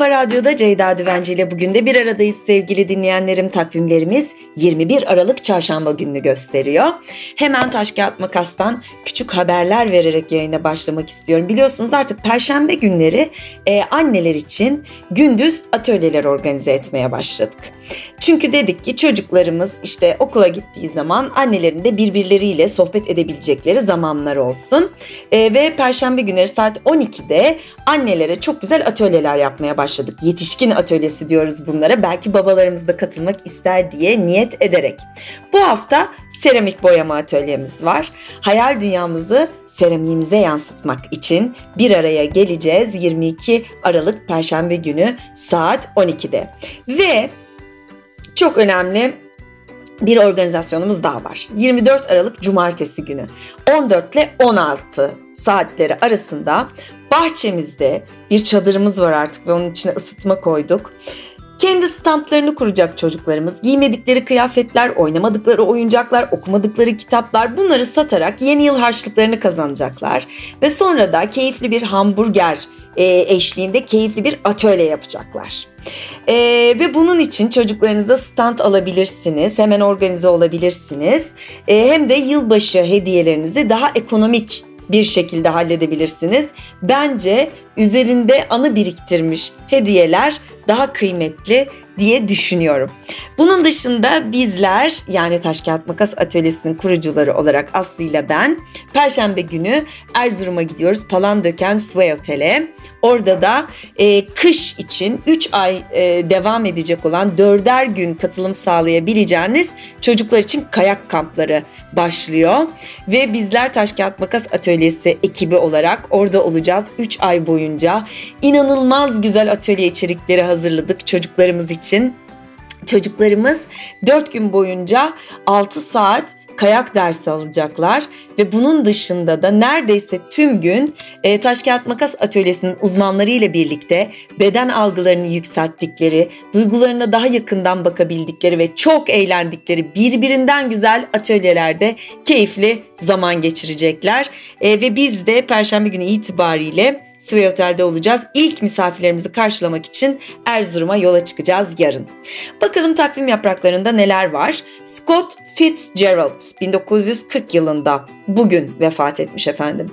Kafa Radyo'da Ceyda Düvenci ile bugün de bir aradayız sevgili dinleyenlerim. Takvimlerimiz 21 Aralık Çarşamba gününü gösteriyor. Hemen taş kağıt makastan küçük haberler vererek yayına başlamak istiyorum. Biliyorsunuz artık perşembe günleri e, anneler için gündüz atölyeler organize etmeye başladık. Çünkü dedik ki çocuklarımız işte okula gittiği zaman annelerin de birbirleriyle sohbet edebilecekleri zamanlar olsun. E, ve perşembe günleri saat 12'de annelere çok güzel atölyeler yapmaya başladık. Yetişkin atölyesi diyoruz bunlara. Belki babalarımız da katılmak ister diye niyet ederek. Bu hafta seramik boyama atölyemiz var. Hayal dünyamızı seramiğimize yansıtmak için bir araya geleceğiz 22 Aralık Perşembe günü saat 12'de. Ve çok önemli bir organizasyonumuz daha var. 24 Aralık Cumartesi günü 14 ile 16 saatleri arasında bahçemizde bir çadırımız var artık ve onun içine ısıtma koyduk. Kendi standlarını kuracak çocuklarımız. Giymedikleri kıyafetler, oynamadıkları oyuncaklar, okumadıkları kitaplar bunları satarak yeni yıl harçlıklarını kazanacaklar. Ve sonra da keyifli bir hamburger e, eşliğinde keyifli bir atölye yapacaklar. E, ve bunun için çocuklarınıza stand alabilirsiniz. Hemen organize olabilirsiniz. E, hem de yılbaşı hediyelerinizi daha ekonomik bir şekilde halledebilirsiniz. Bence üzerinde anı biriktirmiş hediyeler daha kıymetli diye düşünüyorum. Bunun dışında bizler yani Taş Kağıt Makas Atölyesi'nin kurucuları olarak Aslı ile ben Perşembe günü Erzurum'a gidiyoruz. Palandöken Sway Otel'e. Orada da e, kış için 3 ay e, devam edecek olan 4'er gün katılım sağlayabileceğiniz çocuklar için kayak kampları başlıyor. Ve bizler Taş Kağıt Makas Atölyesi ekibi olarak orada olacağız 3 ay boyunca. inanılmaz güzel atölye içerikleri hazırladık çocuklarımız için. Çocuklarımız 4 gün boyunca 6 saat kayak dersi alacaklar ve bunun dışında da neredeyse tüm gün e, taş kağıt makas atölyesinin uzmanları ile birlikte beden algılarını yükselttikleri, duygularına daha yakından bakabildikleri ve çok eğlendikleri birbirinden güzel atölyelerde keyifli zaman geçirecekler. E, ve biz de perşembe günü itibariyle Sway Otel'de olacağız. İlk misafirlerimizi karşılamak için Erzurum'a yola çıkacağız yarın. Bakalım takvim yapraklarında neler var? Scott Fitzgerald 1940 yılında bugün vefat etmiş efendim.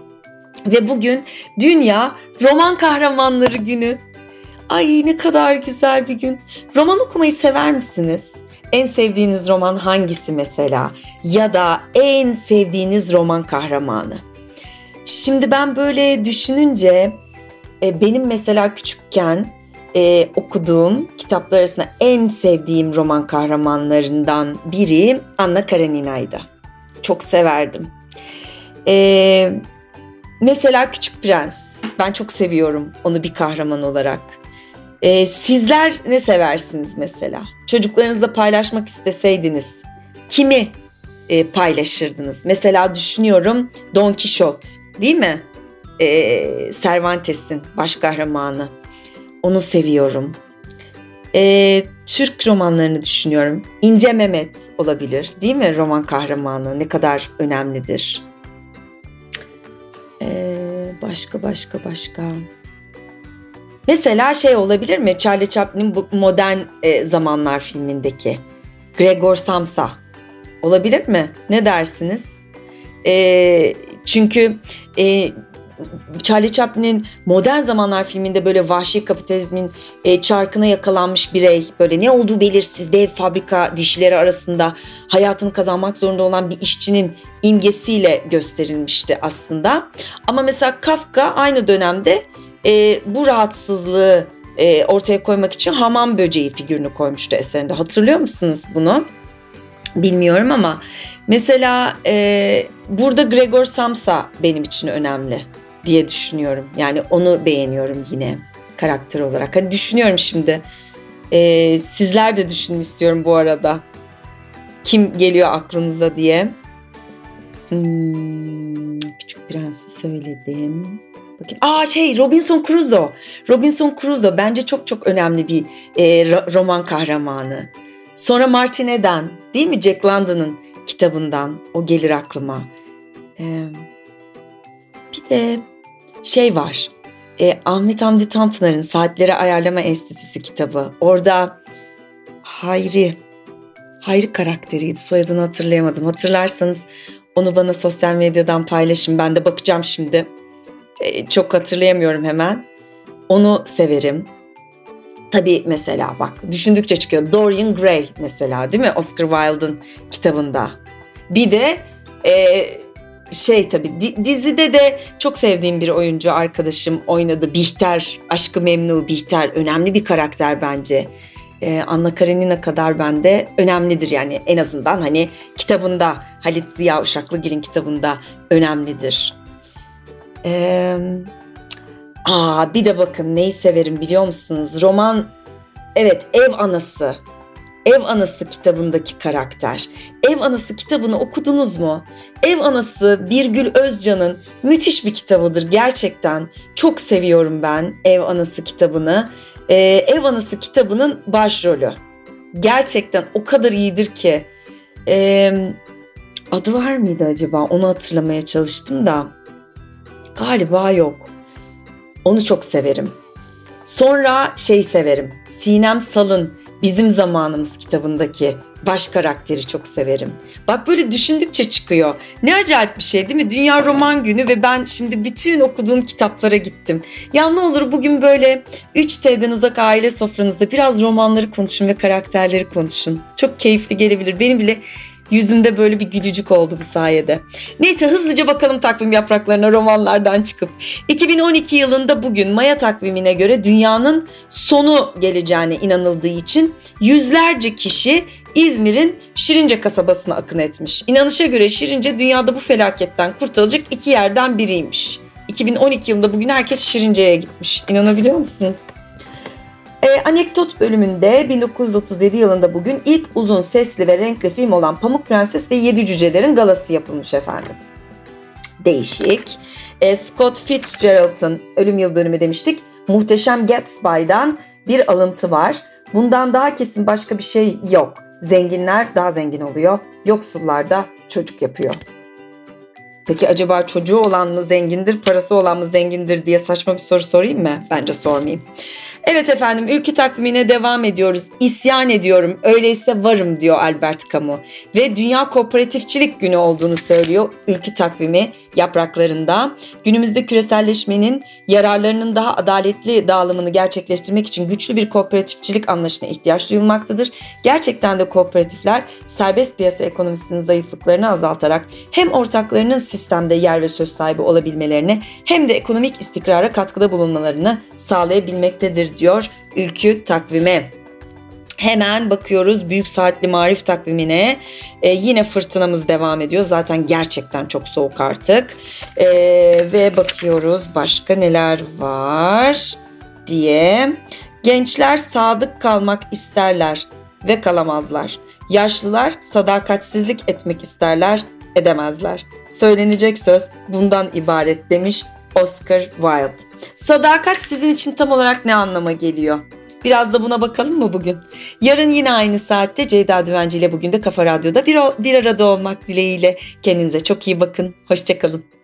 Ve bugün Dünya Roman Kahramanları Günü. Ay ne kadar güzel bir gün. Roman okumayı sever misiniz? En sevdiğiniz roman hangisi mesela? Ya da en sevdiğiniz roman kahramanı? Şimdi ben böyle düşününce e, benim mesela küçükken e, okuduğum kitaplar arasında en sevdiğim roman kahramanlarından biri Anna Karenina'ydı. Çok severdim. E, mesela Küçük Prens. Ben çok seviyorum onu bir kahraman olarak. E, sizler ne seversiniz mesela? Çocuklarınızla paylaşmak isteseydiniz kimi e, paylaşırdınız? Mesela düşünüyorum Don Quixote değil mi? E, Cervantes'in baş kahramanı. Onu seviyorum. E, Türk romanlarını düşünüyorum. İnce Mehmet olabilir değil mi roman kahramanı? Ne kadar önemlidir. E, başka başka başka. Mesela şey olabilir mi? Charlie Chaplin'in bu modern e, zamanlar filmindeki Gregor Samsa olabilir mi? Ne dersiniz? E, çünkü e, Charlie Chaplin'in Modern Zamanlar filminde böyle vahşi kapitalizmin e, çarkına yakalanmış birey, böyle ne olduğu belirsiz dev fabrika dişleri arasında hayatını kazanmak zorunda olan bir işçinin imgesiyle gösterilmişti aslında. Ama mesela Kafka aynı dönemde e, bu rahatsızlığı e, ortaya koymak için hamam böceği figürünü koymuştu eserinde. Hatırlıyor musunuz bunu? Bilmiyorum ama mesela e, burada Gregor Samsa benim için önemli diye düşünüyorum. Yani onu beğeniyorum yine karakter olarak. Hani düşünüyorum şimdi. E, sizler de düşünün istiyorum bu arada. Kim geliyor aklınıza diye. Hmm, Küçük Prens'i söyledim. Bakayım. Aa şey Robinson Crusoe. Robinson Crusoe bence çok çok önemli bir e, roman kahramanı. Sonra Martin Eden değil mi Jack London'ın kitabından o gelir aklıma. Ee, bir de şey var. e, Ahmet Hamdi Tanpınar'ın Saatleri Ayarlama Enstitüsü kitabı. Orada Hayri, Hayri karakteriydi. Soyadını hatırlayamadım. Hatırlarsanız onu bana sosyal medyadan paylaşın. Ben de bakacağım şimdi. E, çok hatırlayamıyorum hemen. Onu severim. Tabii mesela bak düşündükçe çıkıyor. Dorian Gray mesela değil mi? Oscar Wilde'ın kitabında. Bir de e, şey tabii dizide de çok sevdiğim bir oyuncu arkadaşım oynadı. Bihter, Aşkı Memnu Bihter. Önemli bir karakter bence. Ee, Anna Karenina kadar bende önemlidir yani en azından hani kitabında Halit Ziya Uşaklıgil'in kitabında önemlidir. Ee, aa bir de bakın neyi severim biliyor musunuz? Roman evet ev anası Ev Anası kitabındaki karakter. Ev Anası kitabını okudunuz mu? Ev Anası Birgül Özcan'ın müthiş bir kitabıdır gerçekten. Çok seviyorum ben Ev Anası kitabını. Ee, Ev Anası kitabının başrolü. Gerçekten o kadar iyidir ki. Ee, adı var mıydı acaba? Onu hatırlamaya çalıştım da. Galiba yok. Onu çok severim. Sonra şey severim. Sinem Sal'ın Bizim Zamanımız kitabındaki baş karakteri çok severim. Bak böyle düşündükçe çıkıyor. Ne acayip bir şey değil mi? Dünya Roman Günü ve ben şimdi bütün okuduğum kitaplara gittim. Ya ne olur bugün böyle 3T'den uzak aile sofranızda biraz romanları konuşun ve karakterleri konuşun. Çok keyifli gelebilir. Benim bile Yüzümde böyle bir gülücük oldu bu sayede. Neyse hızlıca bakalım takvim yapraklarına romanlardan çıkıp. 2012 yılında bugün Maya takvimine göre dünyanın sonu geleceğine inanıldığı için yüzlerce kişi İzmir'in Şirince kasabasına akın etmiş. İnanışa göre Şirince dünyada bu felaketten kurtulacak iki yerden biriymiş. 2012 yılında bugün herkes Şirince'ye gitmiş. İnanabiliyor musunuz? E, anekdot bölümünde 1937 yılında bugün ilk uzun sesli ve renkli film olan Pamuk Prenses ve Yedi Cücelerin galası yapılmış efendim. Değişik. E, Scott Fitzgerald'ın ölüm yıl dönümü demiştik. Muhteşem Gatsby'dan bir alıntı var. Bundan daha kesin başka bir şey yok. Zenginler daha zengin oluyor. Yoksullar da çocuk yapıyor. Peki acaba çocuğu olan mı zengindir, parası olan mı zengindir diye saçma bir soru sorayım mı? Bence sormayayım. Evet efendim ülke takvimine devam ediyoruz. İsyan ediyorum öyleyse varım diyor Albert Camus. Ve Dünya Kooperatifçilik Günü olduğunu söylüyor ülke takvimi yapraklarında. Günümüzde küreselleşmenin yararlarının daha adaletli dağılımını gerçekleştirmek için güçlü bir kooperatifçilik anlayışına ihtiyaç duyulmaktadır. Gerçekten de kooperatifler serbest piyasa ekonomisinin zayıflıklarını azaltarak hem ortaklarının sistemde yer ve söz sahibi olabilmelerini hem de ekonomik istikrara katkıda bulunmalarını sağlayabilmektedir diyor ülkü takvime. Hemen bakıyoruz büyük saatli marif takvimine. Ee, yine fırtınamız devam ediyor. Zaten gerçekten çok soğuk artık. Ee, ve bakıyoruz başka neler var diye. Gençler sadık kalmak isterler ve kalamazlar. Yaşlılar sadakatsizlik etmek isterler, edemezler. Söylenecek söz bundan ibaret demiş Oscar Wilde. Sadakat sizin için tam olarak ne anlama geliyor? Biraz da buna bakalım mı bugün? Yarın yine aynı saatte Ceyda Düvenci ile bugün de Kafa Radyo'da bir, bir arada olmak dileğiyle. Kendinize çok iyi bakın. Hoşçakalın.